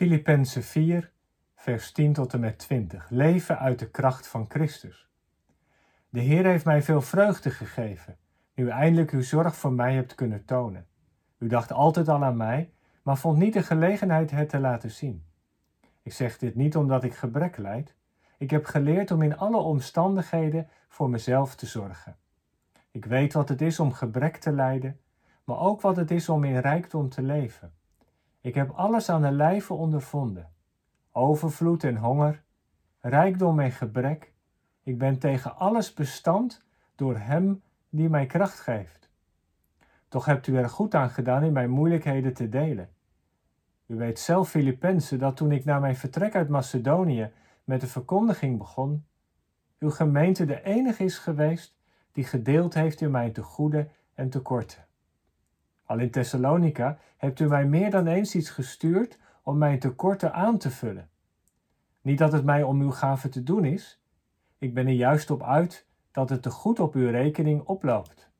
Filippenzen 4, vers 10 tot en met 20. Leven uit de kracht van Christus. De Heer heeft mij veel vreugde gegeven, nu eindelijk uw zorg voor mij hebt kunnen tonen. U dacht altijd al aan mij, maar vond niet de gelegenheid het te laten zien. Ik zeg dit niet omdat ik gebrek lijd. Ik heb geleerd om in alle omstandigheden voor mezelf te zorgen. Ik weet wat het is om gebrek te lijden, maar ook wat het is om in rijkdom te leven. Ik heb alles aan de lijve ondervonden: overvloed en honger, rijkdom en gebrek. Ik ben tegen alles bestand door Hem die mij kracht geeft. Toch hebt u er goed aan gedaan in mijn moeilijkheden te delen. U weet zelf, Filippenzen, dat toen ik na mijn vertrek uit Macedonië met de verkondiging begon, uw gemeente de enige is geweest die gedeeld heeft in mijn tegoeden en tekorten. Al in Thessalonica hebt u mij meer dan eens iets gestuurd om mijn tekorten aan te vullen. Niet dat het mij om uw gave te doen is, ik ben er juist op uit dat het te goed op uw rekening oploopt.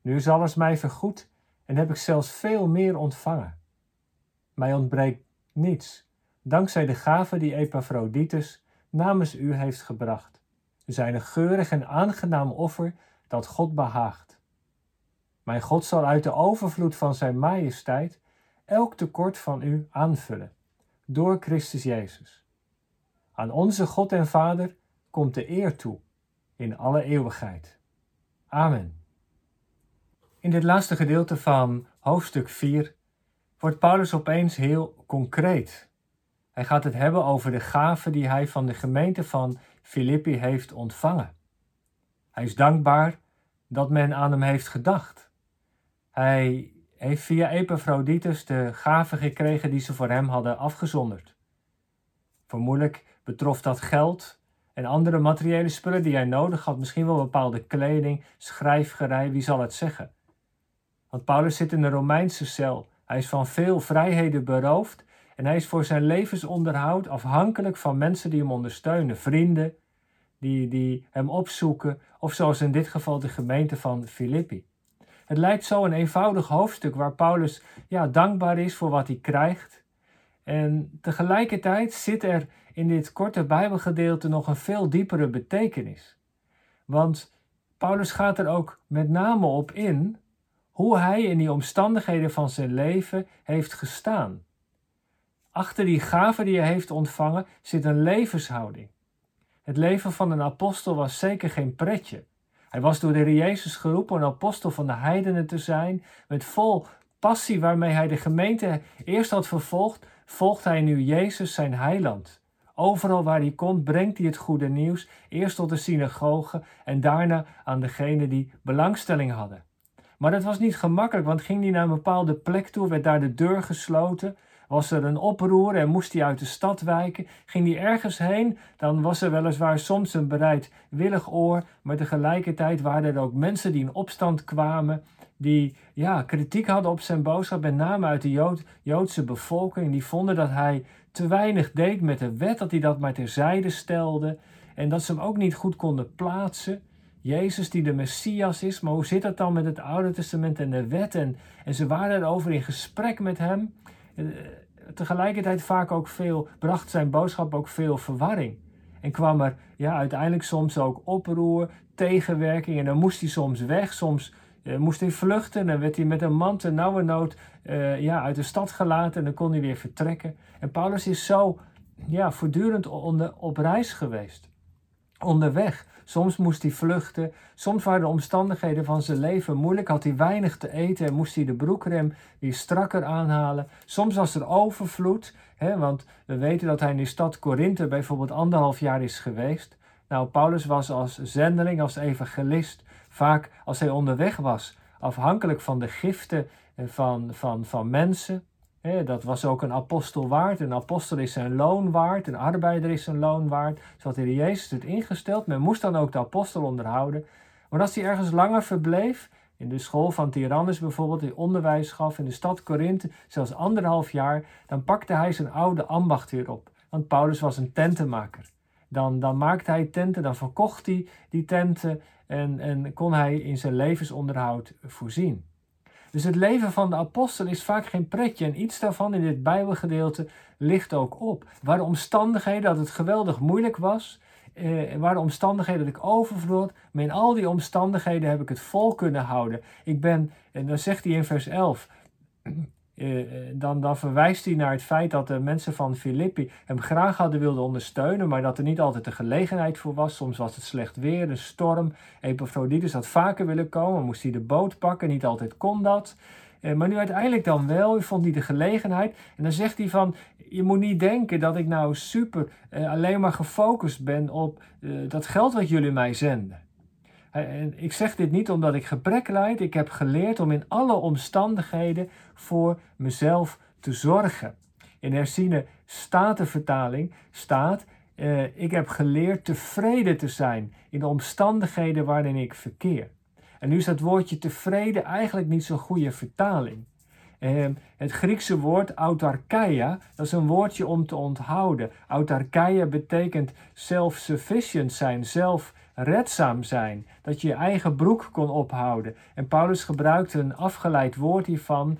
Nu is alles mij vergoed en heb ik zelfs veel meer ontvangen. Mij ontbreekt niets, dankzij de gave die Epaphroditus namens u heeft gebracht. U zijn een geurig en aangenaam offer dat God behaagt. Mijn God zal uit de overvloed van zijn majesteit elk tekort van u aanvullen, door Christus Jezus. Aan onze God en Vader komt de eer toe in alle eeuwigheid. Amen. In dit laatste gedeelte van hoofdstuk 4 wordt Paulus opeens heel concreet. Hij gaat het hebben over de gaven die hij van de gemeente van Filippi heeft ontvangen. Hij is dankbaar dat men aan hem heeft gedacht. Hij heeft via Epaphroditus de gaven gekregen die ze voor hem hadden afgezonderd. Vermoedelijk betrof dat geld en andere materiële spullen die hij nodig had, misschien wel bepaalde kleding, schrijfgerij, wie zal het zeggen. Want Paulus zit in een Romeinse cel. Hij is van veel vrijheden beroofd en hij is voor zijn levensonderhoud afhankelijk van mensen die hem ondersteunen, vrienden die, die hem opzoeken, of zoals in dit geval de gemeente van Filippi. Het lijkt zo een eenvoudig hoofdstuk waar Paulus ja, dankbaar is voor wat hij krijgt. En tegelijkertijd zit er in dit korte Bijbelgedeelte nog een veel diepere betekenis. Want Paulus gaat er ook met name op in hoe hij in die omstandigheden van zijn leven heeft gestaan. Achter die gave die hij heeft ontvangen zit een levenshouding. Het leven van een apostel was zeker geen pretje. Hij was door de Heer Jezus geroepen een apostel van de heidenen te zijn. Met vol passie waarmee hij de gemeente eerst had vervolgd, volgt hij nu Jezus zijn heiland. Overal waar hij komt, brengt hij het goede nieuws, eerst tot de synagoge en daarna aan degenen die belangstelling hadden. Maar dat was niet gemakkelijk, want ging hij naar een bepaalde plek toe, werd daar de deur gesloten, was er een oproer en moest hij uit de stad wijken? Ging hij ergens heen? Dan was er weliswaar soms een bereidwillig oor, maar tegelijkertijd waren er ook mensen die in opstand kwamen, die ja, kritiek hadden op zijn boodschap, met name uit de Jood, Joodse bevolking. Die vonden dat hij te weinig deed met de wet, dat hij dat maar terzijde stelde en dat ze hem ook niet goed konden plaatsen. Jezus die de Messias is, maar hoe zit dat dan met het Oude Testament en de wet? En, en ze waren erover in gesprek met hem. Eh, tegelijkertijd vaak ook veel, bracht zijn boodschap ook veel verwarring. En kwam er ja, uiteindelijk soms ook oproer, tegenwerking. En dan moest hij soms weg, soms uh, moest hij vluchten. En dan werd hij met een man te nauwe nood uh, ja, uit de stad gelaten. En dan kon hij weer vertrekken. En Paulus is zo ja, voortdurend op reis geweest. Onderweg. Soms moest hij vluchten. Soms waren de omstandigheden van zijn leven moeilijk. Had hij weinig te eten en moest hij de broekrem weer strakker aanhalen. Soms was er overvloed. Hè, want we weten dat hij in de stad Korinthe bijvoorbeeld anderhalf jaar is geweest. Nou, Paulus was als zendeling, als evangelist, vaak als hij onderweg was, afhankelijk van de giften eh, van, van, van mensen dat was ook een apostel waard. Een apostel is zijn loon waard. Een arbeider is zijn loon waard. Zo had de Jezus het ingesteld. Men moest dan ook de apostel onderhouden. Maar als hij ergens langer verbleef, in de school van Tyrannus bijvoorbeeld, die onderwijs gaf in de stad Korinthe, zelfs anderhalf jaar, dan pakte hij zijn oude ambacht weer op. Want Paulus was een tentenmaker. Dan, dan maakte hij tenten, dan verkocht hij die tenten en, en kon hij in zijn levensonderhoud voorzien. Dus het leven van de apostel is vaak geen pretje en iets daarvan in dit Bijbelgedeelte ligt ook op. Waar de omstandigheden dat het geweldig moeilijk was, eh, waar de omstandigheden dat ik overvloed, maar in al die omstandigheden heb ik het vol kunnen houden. Ik ben, en dan zegt hij in vers 11, eh, eh, dan, verwijst hij naar het feit dat de mensen van Filippi hem graag hadden wilden ondersteunen, maar dat er niet altijd de gelegenheid voor was. Soms was het slecht weer, een storm. Epaphroditus had vaker willen komen, moest hij de boot pakken, niet altijd kon dat. Eh, maar nu uiteindelijk dan wel, vond hij de gelegenheid. En dan zegt hij van, je moet niet denken dat ik nou super alleen maar gefocust ben op dat geld wat jullie mij zenden. Ik zeg dit niet omdat ik gebrek leid. Ik heb geleerd om in alle omstandigheden voor mezelf te zorgen. In herziene statenvertaling staat: uh, Ik heb geleerd tevreden te zijn in de omstandigheden waarin ik verkeer. En nu is dat woordje tevreden eigenlijk niet zo'n goede vertaling. Uh, het Griekse woord autarkeia, dat is een woordje om te onthouden. Autarkeia betekent self-sufficient zijn, zelf redzaam zijn, dat je je eigen broek kon ophouden. En Paulus gebruikte een afgeleid woord hiervan,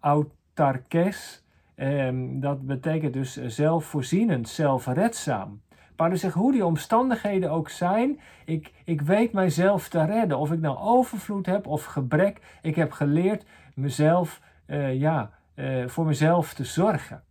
autarkes. Ehm, dat betekent dus zelfvoorzienend, zelfredzaam. Paulus zegt, hoe die omstandigheden ook zijn, ik, ik weet mijzelf te redden. Of ik nou overvloed heb of gebrek, ik heb geleerd mezelf, uh, ja, uh, voor mezelf te zorgen.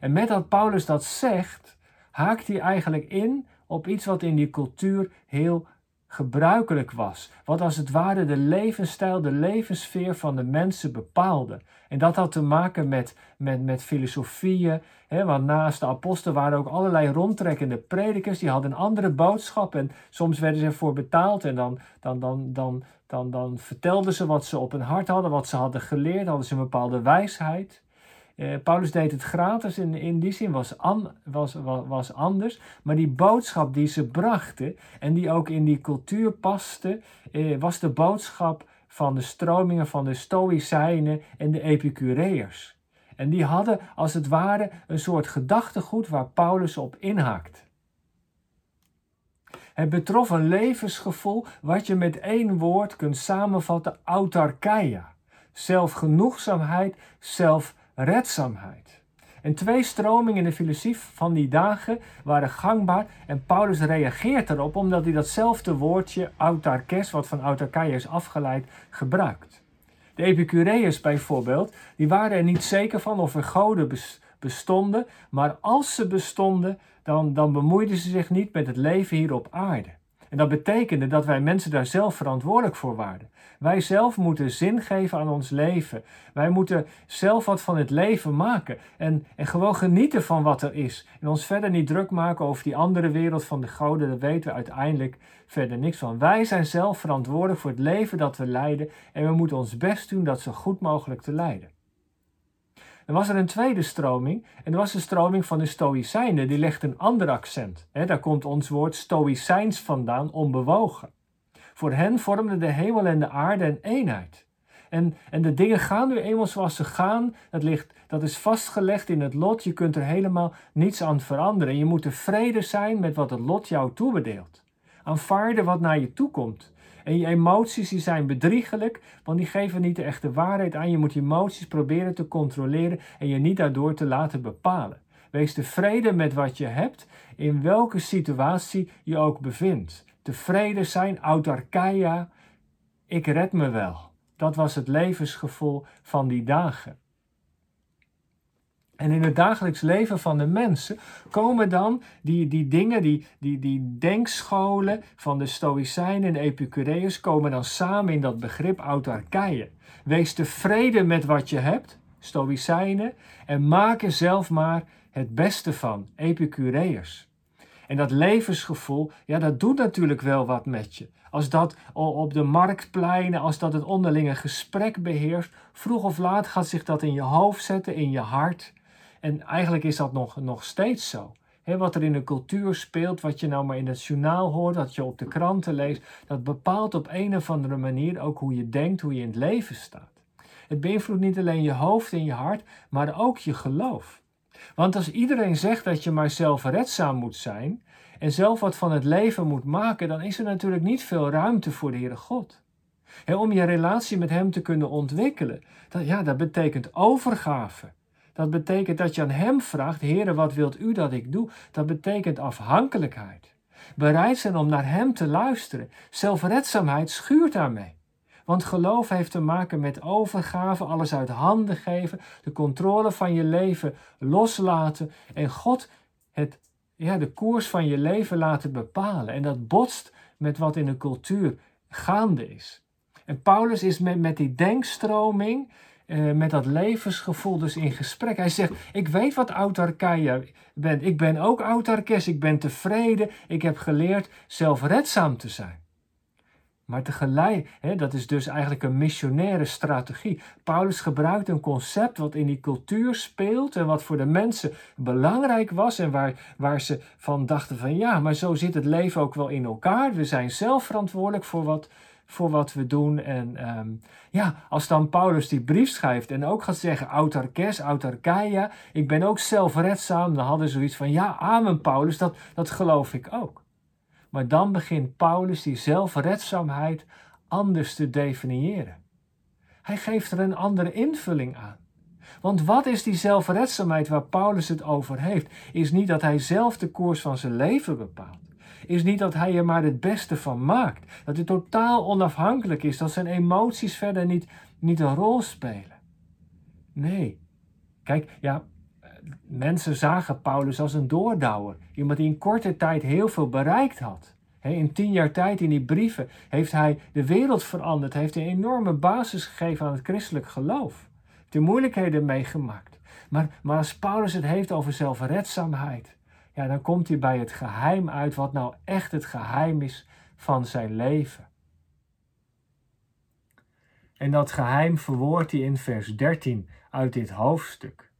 En met dat Paulus dat zegt, haakt hij eigenlijk in op iets wat in die cultuur heel gebruikelijk was. Wat als het ware de levensstijl, de levenssfeer van de mensen bepaalde. En dat had te maken met, met, met filosofieën. Hè, want naast de apostelen waren ook allerlei rondtrekkende predikers. Die hadden een andere boodschap. En soms werden ze ervoor betaald. En dan, dan, dan, dan, dan, dan vertelden ze wat ze op hun hart hadden. Wat ze hadden geleerd. Hadden ze een bepaalde wijsheid. Eh, Paulus deed het gratis in, die zin was, was, was, was anders. Maar die boodschap die ze brachten en die ook in die cultuur paste, eh, was de boodschap van de stromingen van de Stoïcijnen en de Epicureërs. En die hadden als het ware een soort gedachtegoed waar Paulus op inhaakt. Het betrof een levensgevoel wat je met één woord kunt samenvatten: autarkeia. Zelfgenoegzaamheid, zelf redzaamheid. En twee stromingen in de filosofie van die dagen waren gangbaar en Paulus reageert erop omdat hij datzelfde woordje autarkes, wat van autarkeia is afgeleid, gebruikt. De Epicureërs bijvoorbeeld, die waren er niet zeker van of er goden bestonden, maar als ze bestonden, dan, dan bemoeiden ze zich niet met het leven hier op aarde. En dat betekende dat wij mensen daar zelf verantwoordelijk voor waren. Wij zelf moeten zin geven aan ons leven. Wij moeten zelf wat van het leven maken. En, en gewoon genieten van wat er is. En ons verder niet druk maken over die andere wereld van de goden. Daar weten we uiteindelijk verder niks van. Wij zijn zelf verantwoordelijk voor het leven dat we leiden. En we moeten ons best doen dat zo goed mogelijk te leiden. Dan was er een tweede stroming, en dat was de stroming van de Stoïcijnen. Die legt een ander accent. daar komt ons woord Stoïcijns vandaan, onbewogen. Voor hen vormden de hemel en de aarde een eenheid. En, en de dingen gaan nu eenmaal zoals ze gaan. Dat, ligt, dat is vastgelegd in het lot. Je kunt er helemaal niets aan veranderen. Je moet tevreden zijn met wat het lot jou toebedeelt. Aanvaarden wat naar je toe komt. En je emoties die zijn bedriegelijk, want die geven niet de echte waarheid aan. Je moet je emoties proberen te controleren en je niet daardoor te laten bepalen. Wees tevreden met wat je hebt, in welke situatie je ook bevindt. Tevreden zijn, autarkeia, ik red me wel. Dat was het levensgevoel van die dagen. En in het dagelijks leven van de mensen komen dan die, die dingen, die, die, die denkscholen van de Stoïcijnen en Epicureërs, komen dan samen in dat begrip autarkeie. Wees tevreden met wat je hebt, Stoïcijnen, en maak er zelf maar het beste van, Epicureërs. En dat levensgevoel, ja, dat doet natuurlijk wel wat met je. Als dat op de marktpleinen, als dat het onderlinge gesprek beheerst, vroeg of laat gaat zich dat in je hoofd zetten, in je hart. En eigenlijk is dat nog, nog steeds zo. wat er in de cultuur speelt, wat je nou maar in het journaal hoort, wat je op de kranten leest, dat bepaalt op een of andere manier ook hoe je denkt, hoe je in het leven staat. Het beïnvloedt niet alleen je hoofd en je hart, maar ook je geloof. Want als iedereen zegt dat je maar zelfredzaam moet zijn en zelf wat van het leven moet maken, dan is er natuurlijk niet veel ruimte voor de Heere God. om je relatie met Hem te kunnen ontwikkelen, dat, ja, dat betekent overgave. Dat betekent dat je aan Hem vraagt, Heere, wat wilt u dat ik doe? Dat betekent afhankelijkheid. Bereid zijn om naar Hem te luisteren. Zelfredzaamheid schuurt daarmee. Want geloof heeft te maken met overgave, alles uit handen geven, de controle van je leven loslaten en God het, ja, de koers van je leven laten bepalen. En dat botst met wat in de cultuur gaande is. En Paulus is met, met die denkstroming, eh, met dat levensgevoel dus in gesprek. Hij zegt, ik weet wat autarkia bent. Ik ben ook autarkes, ik ben tevreden. Ik heb geleerd zelfredzaam te zijn. Maar tegelijk, hè, dat is dus eigenlijk een missionaire strategie. Paulus gebruikt een concept wat in die cultuur speelt en wat voor de mensen belangrijk was en waar, waar ze van dachten van ja, maar zo zit het leven ook wel in elkaar. We zijn zelf verantwoordelijk voor wat, voor wat we doen. En ehm, ja, als dan Paulus die brief schrijft en ook gaat zeggen autarkes, autarkeia, ik ben ook zelfredzaam, dan hadden ze zoiets van ja, amen Paulus, dat, dat geloof ik ook. Maar dan begint Paulus die zelfredzaamheid anders te definiëren. Hij geeft er een andere invulling aan. Want wat is die zelfredzaamheid waar Paulus het over heeft? Is niet dat hij zelf de koers van zijn leven bepaalt. Is niet dat hij er maar het beste van maakt. Dat hij totaal onafhankelijk is. Dat zijn emoties verder niet, niet een rol spelen. Nee. Kijk, ja, mensen zagen Paulus als een doordouwer. Iemand die in korte tijd heel veel bereikt had. In tien jaar tijd in die brieven heeft hij de wereld veranderd. Heeft een enorme basis gegeven aan het christelijk geloof. De moeilijkheden meegemaakt. Maar, maar als Paulus het heeft over zelfredzaamheid. Ja, dan komt hij bij het geheim uit wat nou echt het geheim is van zijn leven. En dat geheim verwoordt hij in vers 13 uit dit hoofdstuk.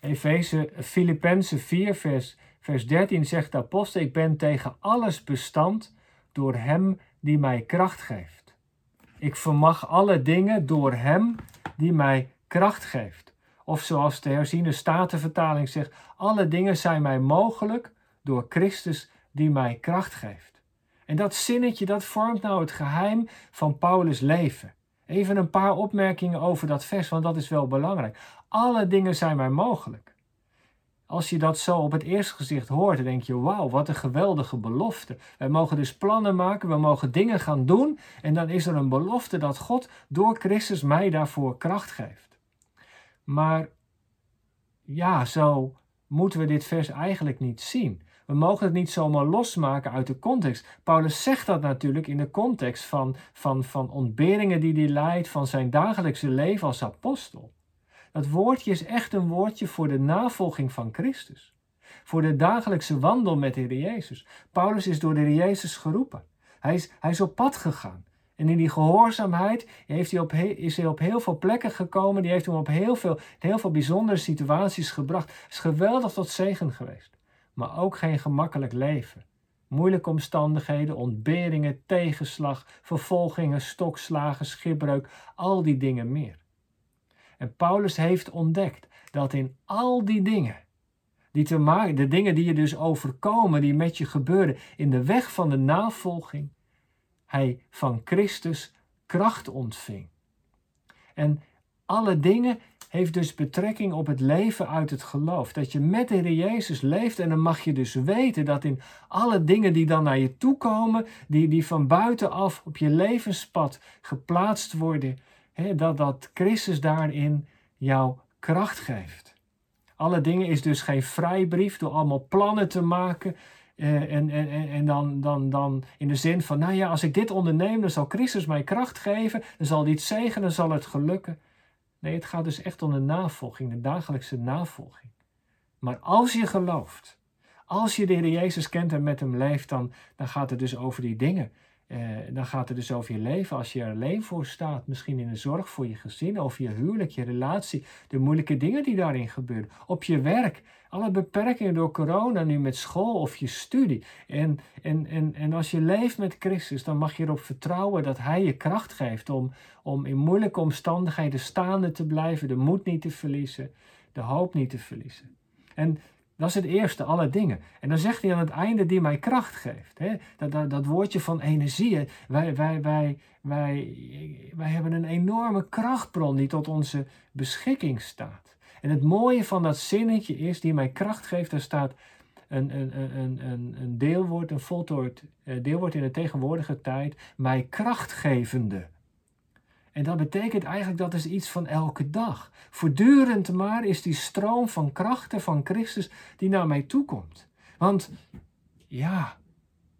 Efeze, Filippenzen 4, vers, vers 13 zegt de apostel: Ik ben tegen alles bestand door Hem die mij kracht geeft. Ik vermag alle dingen door Hem die mij kracht geeft. Of zoals de herziene statenvertaling zegt: Alle dingen zijn mij mogelijk door Christus die mij kracht geeft. En dat zinnetje, dat vormt nou het geheim van Paulus' leven. Even een paar opmerkingen over dat vers, want dat is wel belangrijk. Alle dingen zijn mij mogelijk. Als je dat zo op het eerste gezicht hoort, dan denk je: wauw, wat een geweldige belofte. Wij mogen dus plannen maken, we mogen dingen gaan doen. En dan is er een belofte dat God door Christus mij daarvoor kracht geeft. Maar ja, zo moeten we dit vers eigenlijk niet zien. We mogen het niet zomaar losmaken uit de context. Paulus zegt dat natuurlijk in de context van, van, van ontberingen die hij leidt, van zijn dagelijkse leven als apostel. Dat woordje is echt een woordje voor de navolging van Christus. Voor de dagelijkse wandel met de Heer Jezus. Paulus is door de Heer Jezus geroepen. Hij is, hij is op pad gegaan. En in die gehoorzaamheid heeft hij op, is hij op heel veel plekken gekomen. Die heeft hem op heel veel, heel veel bijzondere situaties gebracht. Is geweldig tot zegen geweest. Maar ook geen gemakkelijk leven. Moeilijke omstandigheden, ontberingen, tegenslag, vervolgingen, stokslagen, schipbreuk, al die dingen meer. En Paulus heeft ontdekt dat in al die dingen, die te maken, de dingen die je dus overkomen, die met je gebeuren in de weg van de navolging, hij van Christus kracht ontving. En alle dingen heeft dus betrekking op het leven uit het geloof. Dat je met de Heer Jezus leeft en dan mag je dus weten dat in alle dingen die dan naar je toe komen, die, die van buitenaf op je levenspad geplaatst worden, dat, dat Christus daarin jou kracht geeft. Alle dingen is dus geen vrijbrief door allemaal plannen te maken. Eh, en en, en dan, dan, dan in de zin van, nou ja, als ik dit onderneem, dan zal Christus mij kracht geven. Dan zal het zegenen, dan zal het gelukken. Nee, het gaat dus echt om de navolging, de dagelijkse navolging. Maar als je gelooft, als je de Heer Jezus kent en met hem leeft, dan, dan gaat het dus over die dingen. Eh, dan gaat het dus over je leven. Als je er alleen voor staat, misschien in de zorg voor je gezin, over je huwelijk, je relatie, de moeilijke dingen die daarin gebeuren. Op je werk, alle beperkingen door corona nu met school of je studie. En, en, en, en als je leeft met Christus, dan mag je erop vertrouwen dat Hij je kracht geeft om, om in moeilijke omstandigheden staande te blijven, de moed niet te verliezen, de hoop niet te verliezen. En Dat is het eerste, alle dingen. En dan zegt hij aan het einde die mij kracht geeft. Hè? Dat, dat, dat woordje van energie. Wij, wij, wij, wij, wij hebben een enorme krachtbron die tot onze beschikking staat. En het mooie van dat zinnetje is, die mij kracht geeft, daar staat een, een, een, een, een deelwoord, een voltooid eh, deelwoord in de tegenwoordige tijd, mij krachtgevende. En dat betekent eigenlijk dat is iets van elke dag. Voortdurend maar is die stroom van krachten van Christus die naar mij toe komt. Want ja,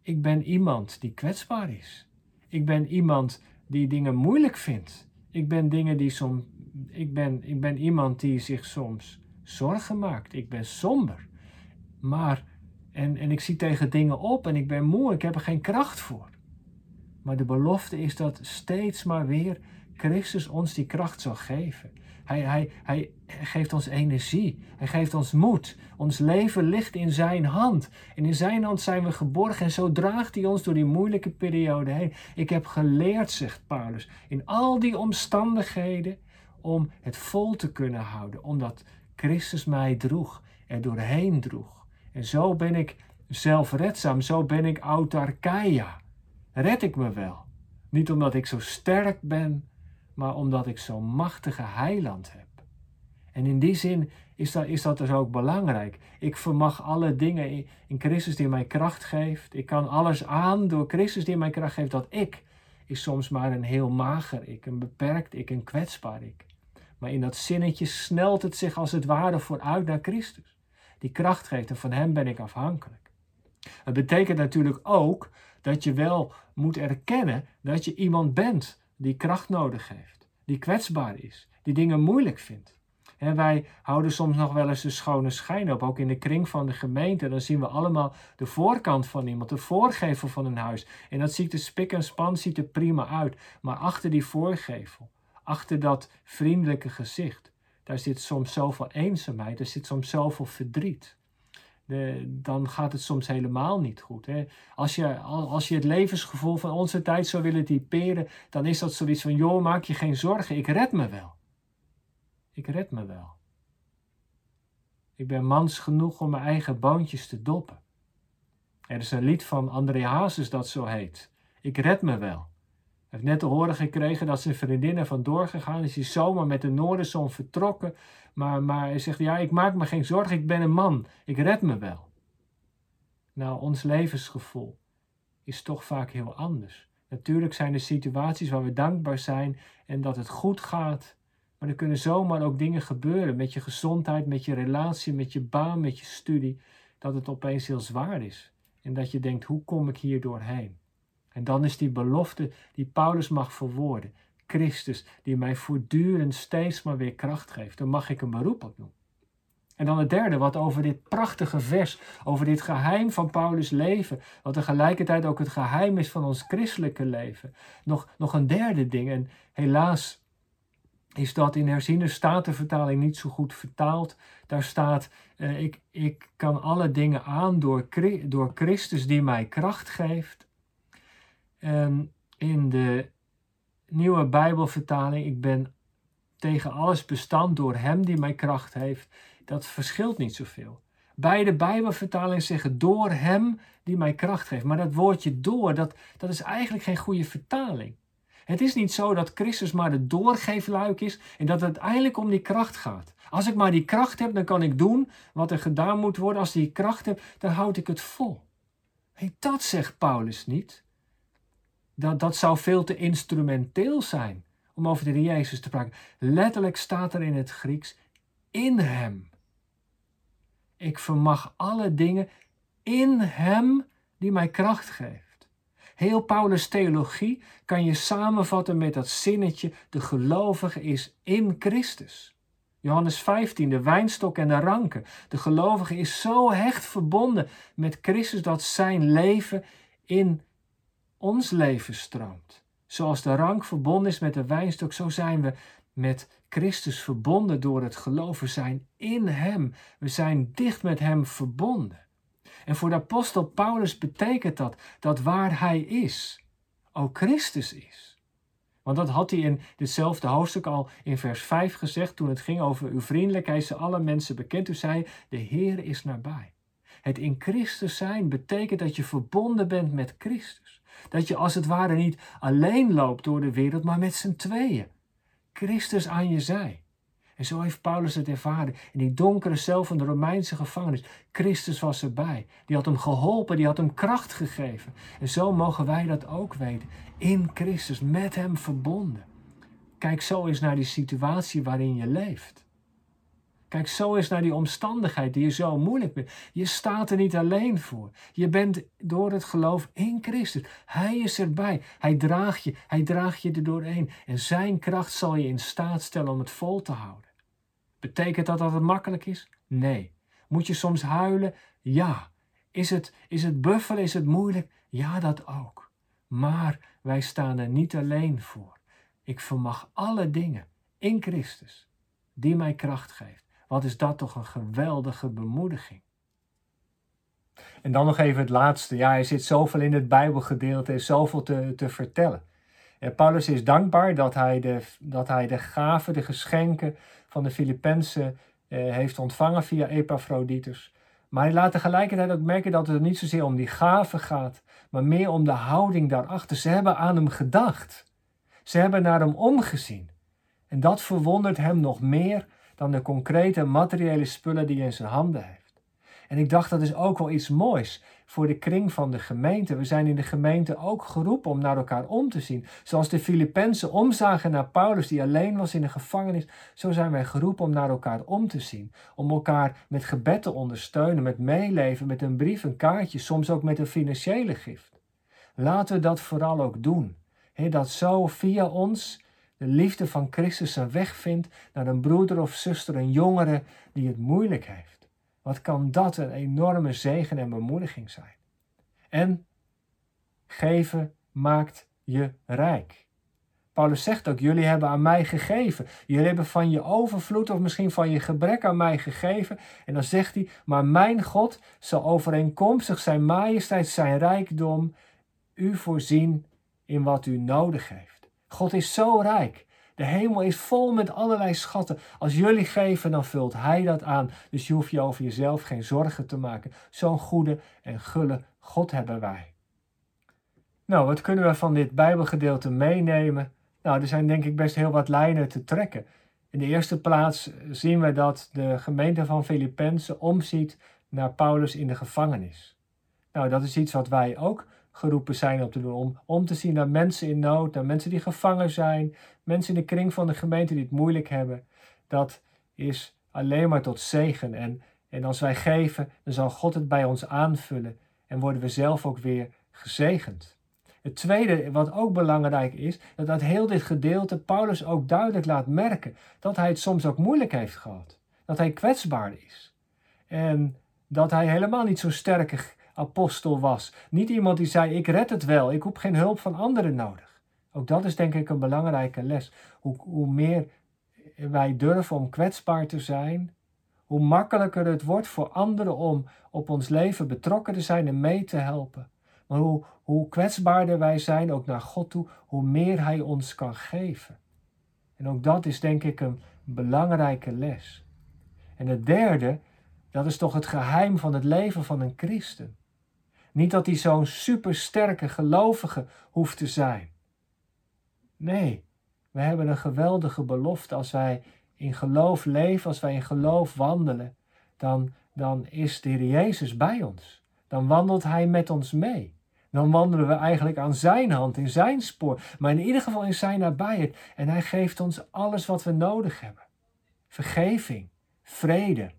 ik ben iemand die kwetsbaar is. Ik ben iemand die dingen moeilijk vindt. Ik ben, dingen die soms, ik ben, ik ben iemand die zich soms zorgen maakt. Ik ben somber. Maar, en, en ik zie tegen dingen op en ik ben moe, ik heb er geen kracht voor. Maar de belofte is dat steeds maar weer Christus ons die kracht zal geven. Hij, hij, hij geeft ons energie. Hij geeft ons moed. Ons leven ligt in zijn hand. En in zijn hand zijn we geborgen. En zo draagt hij ons door die moeilijke periode heen. Ik heb geleerd, zegt Paulus, in al die omstandigheden om het vol te kunnen houden. Omdat Christus mij droeg, er doorheen droeg. En zo ben ik zelfredzaam. Zo ben ik autarkeia. Red ik me wel. Niet omdat ik zo sterk ben, maar omdat ik zo'n machtige heiland heb. En in die zin is dat, is dat dus ook belangrijk. Ik vermag alle dingen in Christus die mij kracht geeft. Ik kan alles aan door Christus die mij kracht geeft. Dat ik is soms maar een heel mager ik, een beperkt ik, een kwetsbaar ik. Maar in dat zinnetje snelt het zich als het ware vooruit naar Christus. Die kracht geeft en van Hem ben ik afhankelijk. Het betekent natuurlijk ook dat je wel moet erkennen dat je iemand bent die kracht nodig heeft, die kwetsbaar is, die dingen moeilijk vindt. En wij houden soms nog wel eens de schone schijn op, ook in de kring van de gemeente. Dan zien we allemaal de voorkant van iemand, de voorgevel van een huis. En dat ziet er spik en span, ziet er prima uit. Maar achter die voorgevel, achter dat vriendelijke gezicht, daar zit soms zoveel eenzaamheid, er zit soms zoveel verdriet dan gaat het soms helemaal niet goed. Hè? Als, je, als je het levensgevoel van onze tijd zou willen typeren, dan is dat zoiets van: joh, maak je geen zorgen, ik red me wel. Ik red me wel. Ik ben mans genoeg om mijn eigen boontjes te doppen. Er is een lied van André Hazes dat zo heet. Ik red me wel heeft net te horen gekregen dat zijn vriendinnen vandoor gegaan is. Hij is zomaar met de Noorderzon vertrokken. Maar, maar hij zegt, ja, ik maak me geen zorgen, ik ben een man. Ik red me wel. Nou, ons levensgevoel is toch vaak heel anders. Natuurlijk zijn er situaties waar we dankbaar zijn en dat het goed gaat. Maar er kunnen zomaar ook dingen gebeuren met je gezondheid, met je relatie, met je baan, met je studie. Dat het opeens heel zwaar is. En dat je denkt, hoe kom ik hier doorheen? En dan is die belofte die Paulus mag verwoorden. Christus, die mij voortdurend steeds maar weer kracht geeft. Daar mag ik een beroep op doen. En dan het derde, wat over dit prachtige vers, over dit geheim van Paulus' leven, wat tegelijkertijd ook het geheim is van ons christelijke leven. Nog, nog een derde ding, en helaas is dat in herziene statenvertaling niet zo goed vertaald. Daar staat, eh, ik, ik kan alle dingen aan door, door Christus die mij kracht geeft. Ehm, in de nieuwe Bijbelvertaling, ik ben tegen alles bestand door Hem die mij kracht heeft, dat verschilt niet zoveel. Beide Bijbelvertalingen zeggen door Hem die mij kracht geeft. Maar dat woordje door, dat, dat is eigenlijk geen goede vertaling. Het is niet zo dat Christus maar de doorgeefluik is en dat het uiteindelijk om die kracht gaat. Als ik maar die kracht heb, dan kan ik doen wat er gedaan moet worden. Als ik die kracht heb, dan houd ik het vol. Dat zegt Paulus niet dat, dat zou veel te instrumenteel zijn om over de Jezus te praten. Letterlijk staat er in het Grieks in Hem. Ik vermag alle dingen in Hem die mij kracht geeft. Heel Paulus' theologie kan je samenvatten met dat zinnetje: de gelovige is in Christus. Johannes 15, de wijnstok en de ranken. De gelovige is zo hecht verbonden met Christus dat zijn leven in ons leven stroomt. Zoals de rank verbonden is met de wijnstok, zo zijn we met Christus verbonden door het geloven zijn in Hem. We zijn dicht met Hem verbonden. En voor de apostel Paulus betekent dat dat waar Hij is, ook Christus is. Want dat had hij in ditzelfde hoofdstuk al in vers 5 gezegd toen het ging over uw vriendelijkheid ze alle mensen bekend. Toen zei de Heer is nabij. Het in Christus zijn betekent dat je verbonden bent met Christus. Dat je als het ware niet alleen loopt door de wereld, maar met z'n tweeën. Christus aan je zij. En zo heeft Paulus het ervaren in die donkere cel van de Romeinse gevangenis. Christus was erbij. Die had hem geholpen, die had hem kracht gegeven. En zo mogen wij dat ook weten. In Christus, met hem verbonden. Kijk zo eens naar die situatie waarin je leeft. Kijk zo eens naar die omstandigheid die je zo moeilijk vindt. Je staat er niet alleen voor. Je bent door het geloof in Christus. Hij is erbij. Hij draagt je. Hij draagt je er doorheen. En zijn kracht zal je in staat stellen om het vol te houden. Betekent dat dat het makkelijk is? Nee. Moet je soms huilen? Ja. Is het, is het buffelen? Is het moeilijk? Ja, dat ook. Maar wij staan er niet alleen voor. Ik vermag alle dingen in Christus die mij kracht geeft. Wat is dat toch een geweldige bemoediging. En dan nog even het laatste. Ja, er zit zoveel in het Bijbelgedeelte, er is zoveel te, te vertellen. En Paulus is dankbaar dat hij de, dat hij de gaven, de geschenken van de Filippenzen eh, heeft ontvangen via Epaphroditus. Maar hij laat tegelijkertijd ook merken dat het niet zozeer om die gaven gaat, maar meer om de houding daarachter. Ze hebben aan hem gedacht. Ze hebben naar hem omgezien. En dat verwondert hem nog meer dan de concrete materiële spullen die hij in zijn handen heeft. En ik dacht dat is ook wel iets moois voor de kring van de gemeente. We zijn in de gemeente ook geroepen om naar elkaar om te zien. Zoals de Filippenzen omzagen naar Paulus die alleen was in de gevangenis, zo zijn wij geroepen om naar elkaar om te zien. Om elkaar met gebed te ondersteunen, met meeleven, met een brief, een kaartje, soms ook met een financiële gift. Laten we dat vooral ook doen. dat zo via ons de liefde van Christus een weg vindt naar een broeder of zuster, een jongere die het moeilijk heeft. Wat kan dat een enorme zegen en bemoediging zijn? En geven maakt je rijk. Paulus zegt ook: Jullie hebben aan mij gegeven. Jullie hebben van je overvloed of misschien van je gebrek aan mij gegeven. En dan zegt hij: Maar mijn God zal overeenkomstig zijn majesteit, zijn rijkdom, u voorzien in wat u nodig heeft. God is zo rijk de hemel is vol met allerlei schatten. Als jullie geven, dan vult Hij dat aan. Dus je hoeft je over jezelf geen zorgen te maken. Zo'n goede en gulle God hebben wij. Nou, wat kunnen we van dit Bijbelgedeelte meenemen? Nou, er zijn denk ik best heel wat lijnen te trekken. In de eerste plaats zien we dat de gemeente van Filippenzen omziet naar Paulus in de gevangenis. Nou, dat is iets wat wij ook geroepen zijn om te doen. Om, om te zien naar mensen in nood, naar mensen die gevangen zijn, mensen in de kring van de gemeente die het moeilijk hebben. Dat is alleen maar tot zegen. En, en als wij geven, dan zal God het bij ons aanvullen en worden we zelf ook weer gezegend. Het tweede, wat ook belangrijk is, dat uit heel dit gedeelte Paulus ook duidelijk laat merken dat hij het soms ook moeilijk heeft gehad. Dat hij kwetsbaar is. En dat hij helemaal niet zo sterk apostel was. Niet iemand die zei: Ik red het wel, ik heb geen hulp van anderen nodig. Ook dat is denk ik een belangrijke les. Hoe, hoe meer wij durven om kwetsbaar te zijn, hoe makkelijker het wordt voor anderen om op ons leven betrokken te zijn en mee te helpen. Maar hoe, hoe kwetsbaarder wij zijn, ook naar God toe, hoe meer Hij ons kan geven. En ook dat is denk ik een belangrijke les. En het derde, dat is toch het geheim van het leven van een christen. Niet dat hij zo'n supersterke gelovige hoeft te zijn. Nee, we hebben een geweldige belofte als wij in geloof leven, als wij in geloof wandelen, dan, dan is de Heer Jezus bij ons. Dan wandelt Hij met ons mee. Dan wandelen we eigenlijk aan Zijn hand, in Zijn spoor, maar in ieder geval in Zijn nabijheid. En Hij geeft ons alles wat we nodig hebben. Vergeving, vrede,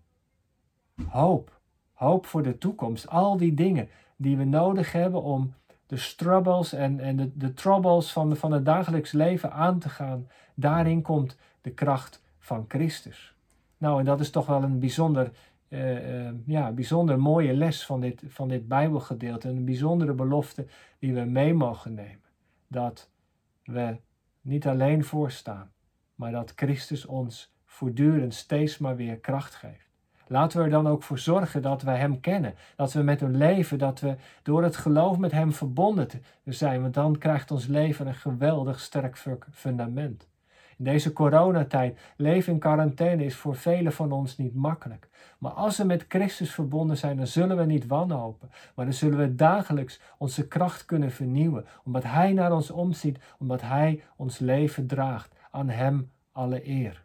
hoop, hoop voor de toekomst, al die dingen die we nodig hebben om de struggles en, en de, de troubles van, van het dagelijks leven aan te gaan. Daarin komt de kracht van Christus. Nou, en dat is toch wel een bijzonder, uh, uh, ja, bijzonder mooie les van dit, van dit Bijbelgedeelte. Een bijzondere belofte die we mee mogen nemen. Dat we niet alleen voorstaan, maar dat Christus ons voortdurend steeds maar weer kracht geeft. Laten we er dan ook voor zorgen dat we Hem kennen, dat we met hem leven, dat we door het geloof met Hem verbonden zijn, want dan krijgt ons leven een geweldig sterk fundament. In deze coronatijd, leven in quarantaine is voor velen van ons niet makkelijk. Maar als we met Christus verbonden zijn, dan zullen we niet wanhopen. Maar dan zullen we dagelijks onze kracht kunnen vernieuwen. Omdat Hij naar ons omziet, omdat Hij ons leven draagt. Aan Hem alle eer.